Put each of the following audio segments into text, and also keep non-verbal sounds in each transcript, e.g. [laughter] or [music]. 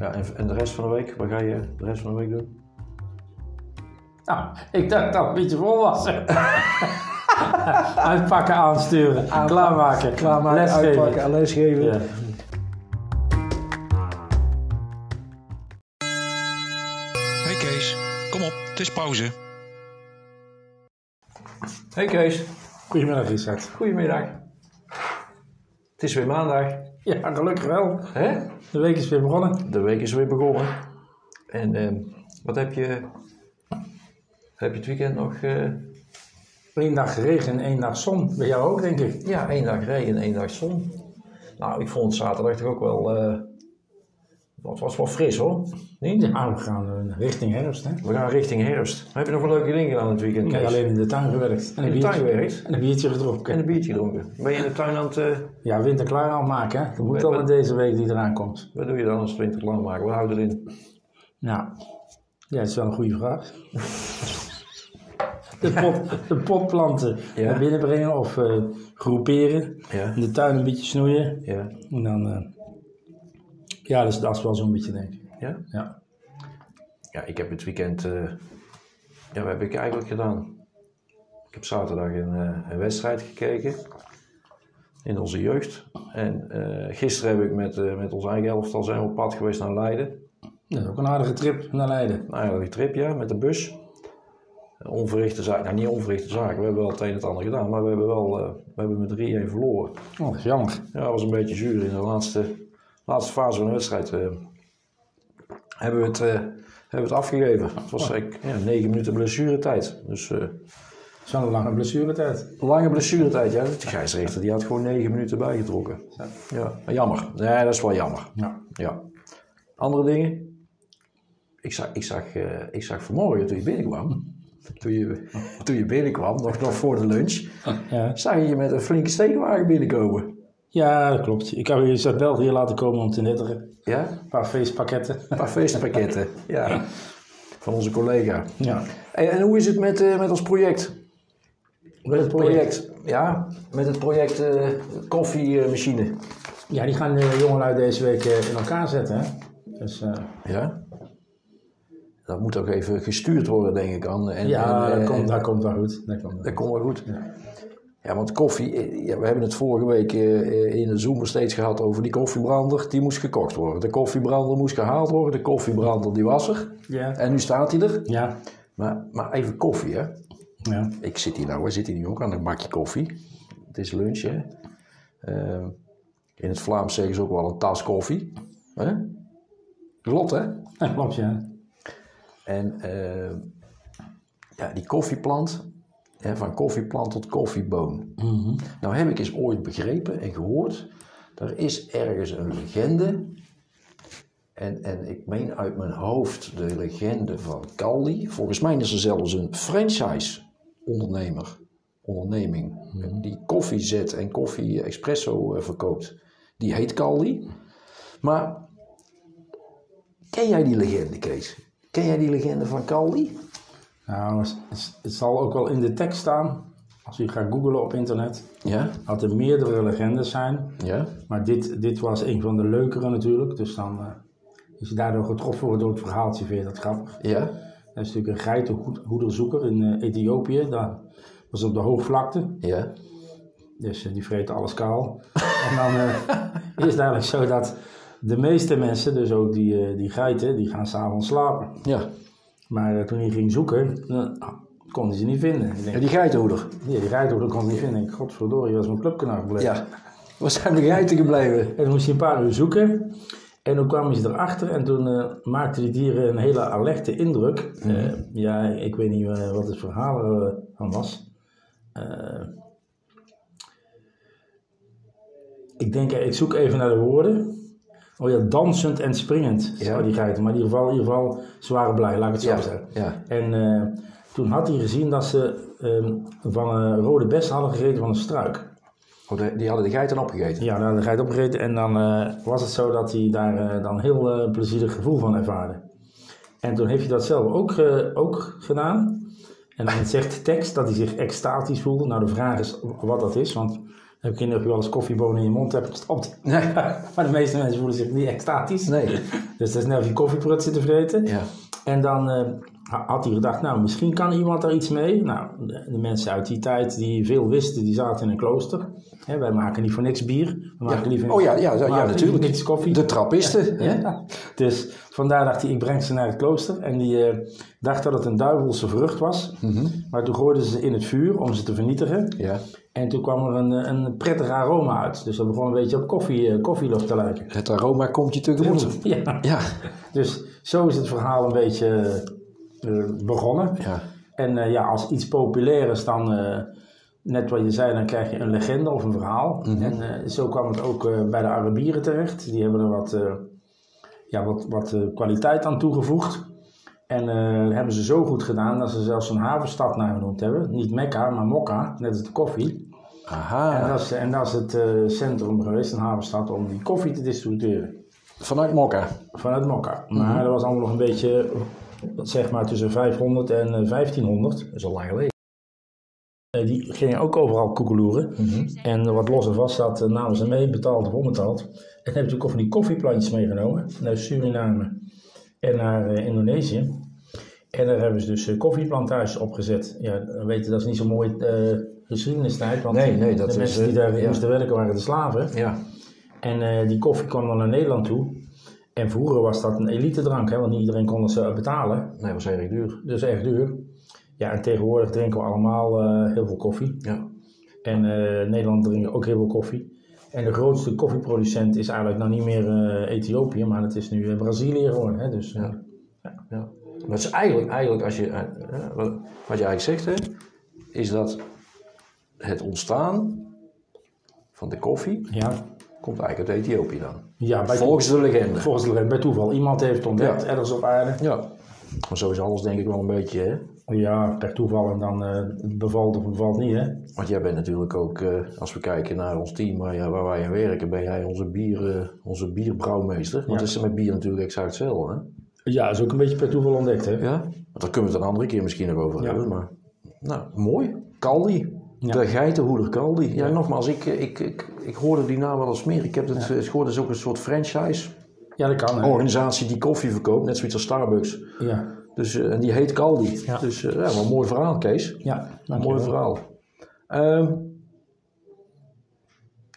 Ja, en, en de rest van de week, wat ga je de rest van de week doen? Nou, ik dacht dat het een beetje vol was. [laughs] Uitpakken, aansturen, klaarmaken, Klaarmaken, lesgeven. uitpakken en lesgeven. Ja. Hey Kees, kom op, het is pauze. Hey Kees, Goedemiddag Richard. goedemiddag. Het is weer maandag. Ja, gelukkig wel. Hè? De week is weer begonnen. De week is weer begonnen. En ehm, wat heb je, heb je het weekend nog? eh, Eén dag regen en één dag zon. Bij jou ook, denk ik. ja, één dag regen, één dag zon. Nou, ik vond zaterdag toch ook wel, eh het was wel fris hoor. Niet? Ja, we gaan eh, richting herfst. Hè? We gaan richting herfst. Heb je nog een leuke dingen gedaan het weekend? Ik heb Kees? alleen in de tuin gewerkt. En In een de tuin gewerkt? en een biertje gedronken. En een biertje gedronken. Ben je in de tuin aan het... eh, Ja, winter klaar aan maken. Hè? Dat moet al met- in deze week die eraan komt. wat doe je dan als het winter lang maken? Wat houdt erin? Nou, ja, dat is wel een goede vraag. De, pot, de potplanten Ja. naar binnen brengen of eh, groeperen. Ja. In de tuin een beetje snoeien. Ja. En dan, ja, dus dat is wel zo'n beetje denk ik. Ja? Ja. Ja, ik heb het weekend... eh, ja, wat heb ik eigenlijk gedaan? Ik heb zaterdag een, eh, een wedstrijd gekeken. In onze jeugd. En eh, gisteren heb ik met, eh, met ons eigen elftal zijn we op pad geweest naar Leiden. Dat is ook een aardige trip naar Leiden. Een trip, ja, met de bus. Onverrichte zaak, nou niet onverrichte zaken, we hebben wel het een en het ander gedaan, maar we hebben wel, eh, we hebben met 3-1 verloren. Oh, dat is jammer. Ja, dat was een beetje zuur. In de laatste, laatste fase van de wedstrijd eh, hebben, we het, eh, hebben we het afgegeven. Het was eigenlijk ja, 9 minuten blessuretijd. Dus eh, Zo'n lange blessuretijd. lange blessuretijd, ja. De scheidsrechter die had gewoon 9 minuten bijgetrokken. Ja, maar jammer. Nee, dat is wel jammer. Ja. Ja. Andere dingen? Ik zag, ik, zag, ik zag vanmorgen toen je binnenkwam, toen je, toen je binnenkwam, nog, nog voor de lunch, Ja. zag je je met een flinke steekwagen binnenkomen. Ja, dat klopt. Ik heb je eens uit België laten komen om te netteren. Ja? Een paar feestpakketten. Een paar feestpakketten. [laughs] Ja. Van onze collega. Ja. En, en hoe is het met, eh, met ons project? Met het project? project, ja, met het project eh, koffiemachine. ja, die gaan de jongelui deze week eh, in elkaar zetten. Hè? Dus eh, Ja? Dat moet ook even gestuurd worden, denk ik aan. En, ja, en, dat, eh, komt, dat komt wel goed. Dat komt wel Dat goed. komt wel goed. Ja. Ja, want koffie, eh, ja, we hebben het vorige week eh, in de Zoom steeds gehad over die koffiebrander. Die moest gekocht worden. De koffiebrander moest gehaald worden. De koffiebrander die was er. Ja. En nu staat hij er. Ja. Maar, maar even koffie, hè. ja. Ik zit hier nou, waar zit hij nu ook aan een bakje koffie. Het is lunch, hè. Ehm, in het Vlaams zeggen ze ook wel een tas koffie. Hè? Klopt, hè? [laughs] Ja, klopt, ja. En ehm, ja, die koffieplant, van koffieplant tot koffieboon. Nou heb ik eens ooit begrepen en gehoord, er is ergens een legende, en, en ik meen uit mijn hoofd de legende van Caldi. Volgens mij is er zelfs een franchise-ondernemer, onderneming, die koffie zet en koffie espresso eh, verkoopt. Die heet Caldi. Maar ken jij die legende, Kees? Ken jij die legende van Caldi? Nou, het, zal ook wel in de tekst staan. Als je gaat googlen op internet. Ja? Dat er meerdere legendes zijn. Ja? Maar dit, dit was een van de leukere natuurlijk. Dus dan, eh, als je daardoor getroffen wordt door het verhaaltje, vind je dat grappig. Ja? Dat is natuurlijk een geitenhoederzoeker in eh, Ethiopië. Dat was op de hoogvlakte. Ja? Dus eh, die vreten alles kaal. [laughs] en dan is het eigenlijk zo dat de meeste mensen, dus ook die, die geiten, die gaan s'avonds slapen. Ja. Maar eh, toen hij ging zoeken, ah, kon hij ze niet vinden. Ik denk, Ja, die geitenhoeder. ja, die geitenhoeder kon hij niet vinden. Ik denk, godverdorie, was mijn clubkanaal gebleven. Ja. Waar zijn de geiten gebleven? En toen moest hij een paar uur zoeken. En toen kwamen ze erachter en toen eh, maakten die dieren een hele alerte indruk. Eh, ja, ik weet niet eh, wat het verhaal eh, van was. Eh, ik denk, eh, ik zoek even naar de woorden. Oh ja, dansend en springend, Ja. zou die geiten. Maar in ieder geval, in ieder geval, ze waren blij, laat ik het zo Ja. zeggen. Ja. En eh, toen had hij gezien dat ze ehm, van een rode bes hadden gegeten van een struik. Oh, de- die hadden de geiten opgegeten. Ja, daar had de geit opgegeten en dan eh, was het zo dat hij daar eh, dan heel eh, plezierig gevoel van ervaarde. En toen heeft hij dat zelf ook, eh, ook gedaan. En dan zegt de tekst dat hij zich extatisch voelde. Nou, de vraag is wat dat is, want Ik weet niet of je wel eens koffiebonen in je mond hebt [laughs] maar de meeste mensen voelen zich niet extatisch. Nee. Dus dat is net of je koffieprut zit te vreten. Ja. En dan eh, had hij gedacht, nou, misschien kan iemand daar iets mee. Nou, de, de mensen uit die tijd die veel wisten, die zaten in een klooster. Hè, wij maken niet voor niks bier. We maken liever Oh ja, ja, ja, natuurlijk. niks koffie. De trappisten. Ja. Dus vandaar dacht hij, ik breng ze naar het klooster. En die eh, dacht dat het een duivelse vrucht was. Maar toen gooiden ze in het vuur om ze te vernietigen. Ja. En toen kwam er een, een prettig aroma uit. Dus dat begon een beetje op koffie, koffielucht te lijken. Het aroma komt je tegemoet. Ja. Ja. Dus zo is het verhaal een beetje eh, begonnen. Ja. En eh, ja, als iets populair is, dan, eh, net wat je zei, dan krijg je een legende of een verhaal. En eh, zo kwam het ook eh, bij de Arabieren terecht. Die hebben er wat, eh, ja, wat, wat eh, kwaliteit aan toegevoegd. En eh, dat hebben ze zo goed gedaan dat ze zelfs een havenstad naar genoemd hebben. Niet Mekka, maar Mokka, net als de koffie. En Aha. dat is, en dat is het eh, centrum geweest, een havenstad, om die koffie te distribueren. Vanuit Mokka. Vanuit Mokka. Maar dat was allemaal nog een beetje, zeg maar, tussen 500 en eh, 1500. Dat is al lang geleden. Eh, die gingen ook overal koekeloeren. En wat los en vast zat, eh, namen ze mee, betaald of onbetaald. En hebben toen van die koffieplantjes meegenomen naar Suriname en naar eh, Indonesië. En daar hebben ze dus eh, koffieplantages opgezet. Ja, we weten dat is niet zo'n mooie eh geschiedenistijd, want Nee, nee, dat de is, mensen die eh, daar ja. moesten werken waren de slaven. Ja. En eh, die koffie kwam dan naar Nederland toe. En vroeger was dat een elite drank, hè, want niet iedereen kon het zo betalen. Nee, was erg duur. Dus echt duur. Ja, en tegenwoordig drinken we allemaal eh, heel veel koffie. Ja. En eh, Nederland drinkt ook heel veel koffie. En de grootste koffieproducent is eigenlijk nou niet meer eh, Ethiopië, maar het is nu Brazilië geworden. Hè? Dus, eh, Ja. Maar het is eigenlijk, eigenlijk als je, wat wat je eigenlijk zegt, hè, is dat het ontstaan van de koffie ja, komt eigenlijk uit Ethiopië dan. ja Volgens de legende. volgens de bij toeval. Iemand heeft ontdekt Ja. ergens op aarde. Ja. Maar zo is alles denk ik wel een beetje, hè. Ja, per toeval en dan eh, het bevalt of bevalt niet. Hè? Want jij bent natuurlijk ook, eh, als we kijken naar ons team waar, waar wij aan werken, ben jij onze, bier, eh, onze bierbrouwmeester. Want Ja. het is met bier natuurlijk exact hetzelfde, hè. Ja, is ook een beetje per toeval ontdekt. Hè? Ja, want daar kunnen we het een andere keer misschien nog over Ja. hebben. Maar, nou, mooi. Caldi. Ja. De geitenhoeder Caldi. Ja, nogmaals, ik, ik, ik, ik hoorde die naam wel eens meer. Ik heb het ja. gehoord, het is ook een soort franchise. Ja, dat kan. Hè? Organisatie die koffie verkoopt, net zoiets als Starbucks. Ja, Dus, eh, en die heet Caldi. Ja. Dus eh, ja, wel een mooi verhaal, Kees. ja Een mooi verhaal. Ehm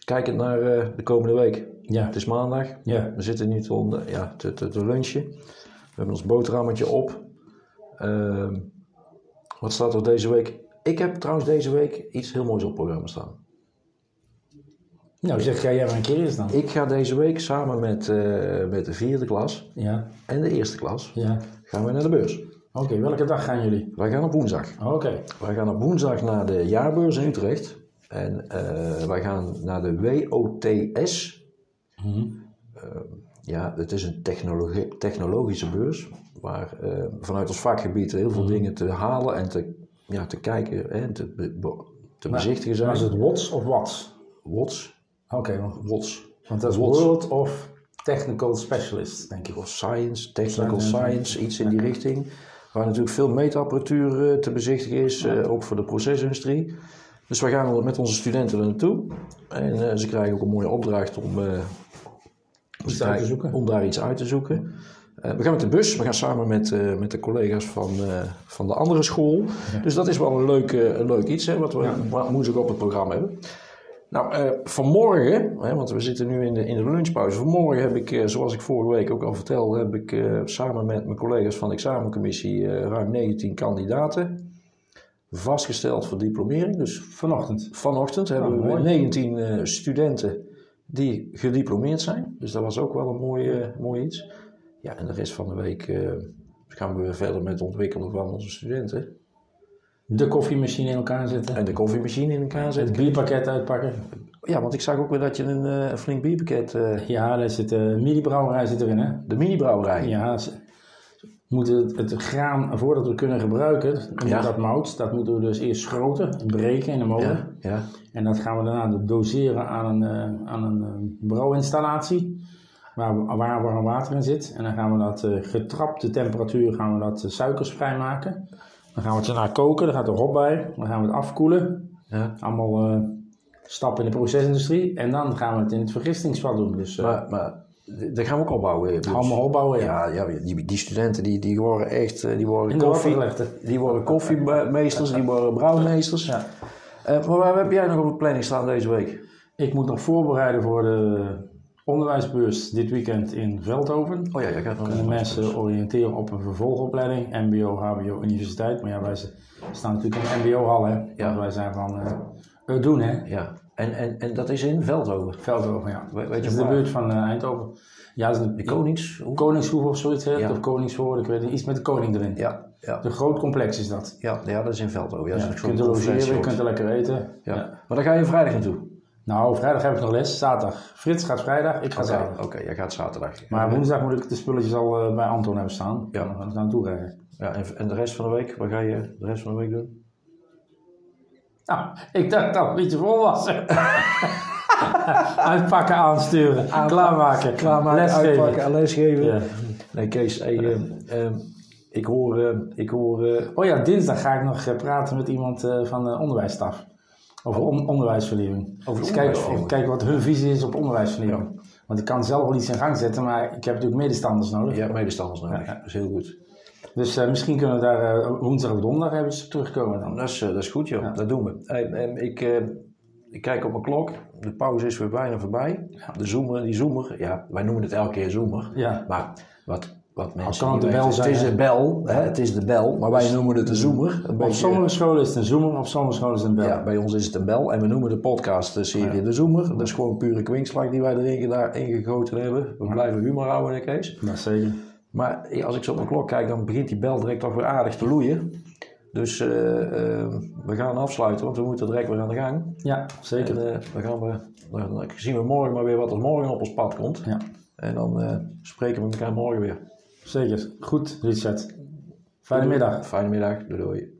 kijkend naar eh, de komende week. Ja, Het is maandag. ja. We zitten nu te, onder- ja, te, te, te lunchen. We hebben ons boterhammetje op. Ehm, wat staat er deze week? Ik heb trouwens deze week iets heel moois op het programma staan. Nou, zeg jij jij maar een keer eens dan. Ik ga deze week samen met, eh, met de vierde klas Ja, en de eerste klas ja. gaan we naar de beurs. Oké, welke dag gaan jullie? Wij gaan op woensdag. Oké. Wij gaan op woensdag naar de jaarbeurs in Utrecht. En eh, wij gaan naar de WOTS. Mhm. Eh, ja, het is een technologie, technologische beurs. Waar eh, vanuit ons vakgebied heel veel dingen te halen en te, ja, te kijken en te, be- te bezichtigen zijn. Maar is het WOTS of WATS? WOTS. Oké, want- WOTS. want dat is WOTS. World of Technical Specialist, denk ik. Of science, technical Science, science, iets in die richting. Waar natuurlijk veel meetapparatuur eh, te bezichtigen is, eh, ook voor de procesindustrie. Dus wij gaan met onze studenten er naartoe. En eh, ze krijgen ook een mooie opdracht om, krijgen- om daar iets uit te zoeken. Eh, we gaan met de bus, we gaan samen met, eh, met de collega's van, eh, van de andere school. Dus dat is wel een leuk, een leuk iets, hè, wat we woensdag op het programma hebben. Nou, vanmorgen, hè, want we zitten nu in de, in de lunchpauze. Vanmorgen heb ik, zoals ik vorige week ook al vertelde, heb ik samen met mijn collega's van de examencommissie ruim 19 kandidaten vastgesteld voor diplomering. Dus Vanochtend. vanochtend hebben we mooi. 19 eh, studenten die gediplomeerd zijn. Dus dat was ook wel een mooi, mooi iets. Ja, en de rest van de week eh, gaan we weer verder met het ontwikkelen van onze studenten. De koffiemachine in elkaar zetten. En de koffiemachine in elkaar Het zetten. bierpakket uitpakken. Ja, want ik zag ook weer dat je een, eh, een flink bierpakket... eh, Ja, daar zit een mini-brouwerij zit erin, hè? de mini-brouwerij. Ja, moeten het, het graan, voordat we het kunnen gebruiken, Ja. dat mout, dat moeten we dus eerst schroten, breken in de molen. Ja, ja. En dat gaan we daarna doseren aan een, aan een brouwinstallatie, waar, waar warm water in zit. En dan gaan we dat eh, getrapte temperatuur, gaan we dat eh, suikers vrijmaken. Dan gaan we het daarna koken, daar gaat er hop bij. Dan gaan we het afkoelen. ja. Allemaal eh, stap in de procesindustrie. En dan gaan we het in het vergistingsvat doen. Dus Maar, maar dat gaan we ook opbouwen. Dus- allemaal opbouwen. Ja. Ja, ja die, die studenten die, die worden echt die worden koffie, die worden koffiemeesters, die worden brouwmeesters. Ja. Maar waar heb jij nog op de planning staan deze week? Ik moet nog voorbereiden voor de onderwijsbeurs dit weekend in Veldhoven. Oh ja, jij gaat Kunnen mensen oriënteren op een vervolgopleiding, MBO, HBO, universiteit. Maar ja, wij staan natuurlijk in de MBO-hal, hè. Ja. Want wij zijn van eh het doen, hè. Ja, en, en, en dat is in Veldhoven. Veldhoven, ja. We- weet dat je is de buurt van eh, Eindhoven. Ja, dat is De de Konings... hoe? Koningshoeve of zoiets, hè. Ja. Of Koningsvoorde, ik weet niet. Iets met de koning erin. Ja, ja, Een groot complex is dat. ja, ja, dat is in Veldhoven. Ja, Ja, je kunt er logeren, je kunt er lekker eten. Ja. Ja. Maar dan ga je vrijdag naartoe? Nou, vrijdag heb ik nog les, zaterdag. Frits gaat vrijdag, ik ga zaterdag. oké, jij gaat zaterdag. Maar woensdag moet ik de spulletjes al eh, bij Anton hebben staan. Ja. Dan gaan we naartoe rijden. Ja, en, en de rest van de week, wat ga je de rest van de week doen? Nou, ik dacht dat het een beetje vol was. [laughs] Uitpakken, aansturen, klaarmaken, Klaarmaken, lesgeven. uitpakken, lesgeven. Ja. Nee, Kees, hey, eh, eh, ik hoor, eh, ik hoor eh, Oh ja, dinsdag ga ik nog eh, praten met iemand van de onderwijsstaf. Over on- onderwijsvernieuwing. Over kijken, kijken wat hun visie is op onderwijsvernieuwing. Want ik kan zelf wel iets in gang zetten, maar ik heb natuurlijk medestanders nodig. je hebt medestanders nodig. Ja, ja. Dat is heel goed. Dus eh, misschien kunnen we daar eh, woensdag of donderdag even terugkomen dan. Dat is, eh, dat is goed, joh. Dat doen we. Hey, ik, ik kijk op mijn klok. De pauze is weer bijna voorbij. De zoomer, die zoomer. Ja, wij noemen het elke keer zoomer. Ja. Maar wat, wat mensen kan het de weten, zijn, Het is de bel. Hè? Het is de bel. Maar wij noemen het de zoomer. Een Op sommige scholen is het een zoomer, op sommige scholen is het een bel. Ja, bij ons is het een bel en we noemen de podcast-serie de Zoomer. Dat is gewoon pure kwinkslag die wij erin ingegoten hebben. We blijven humor houden, hè, Kees. Dat zeker. Maar als ik zo op mijn klok kijk, dan begint die bel direct toch weer aardig te loeien. Dus eh, eh, we gaan afsluiten, want we moeten direct weer aan de gang. Ja, zeker. En eh, dan, gaan we, dan dan zien we morgen maar weer wat er morgen op ons pad komt. Ja, En dan eh, spreken we elkaar morgen weer. Zeker. Goed, Richard. Fijne middag. Fijne middag. Doei doei.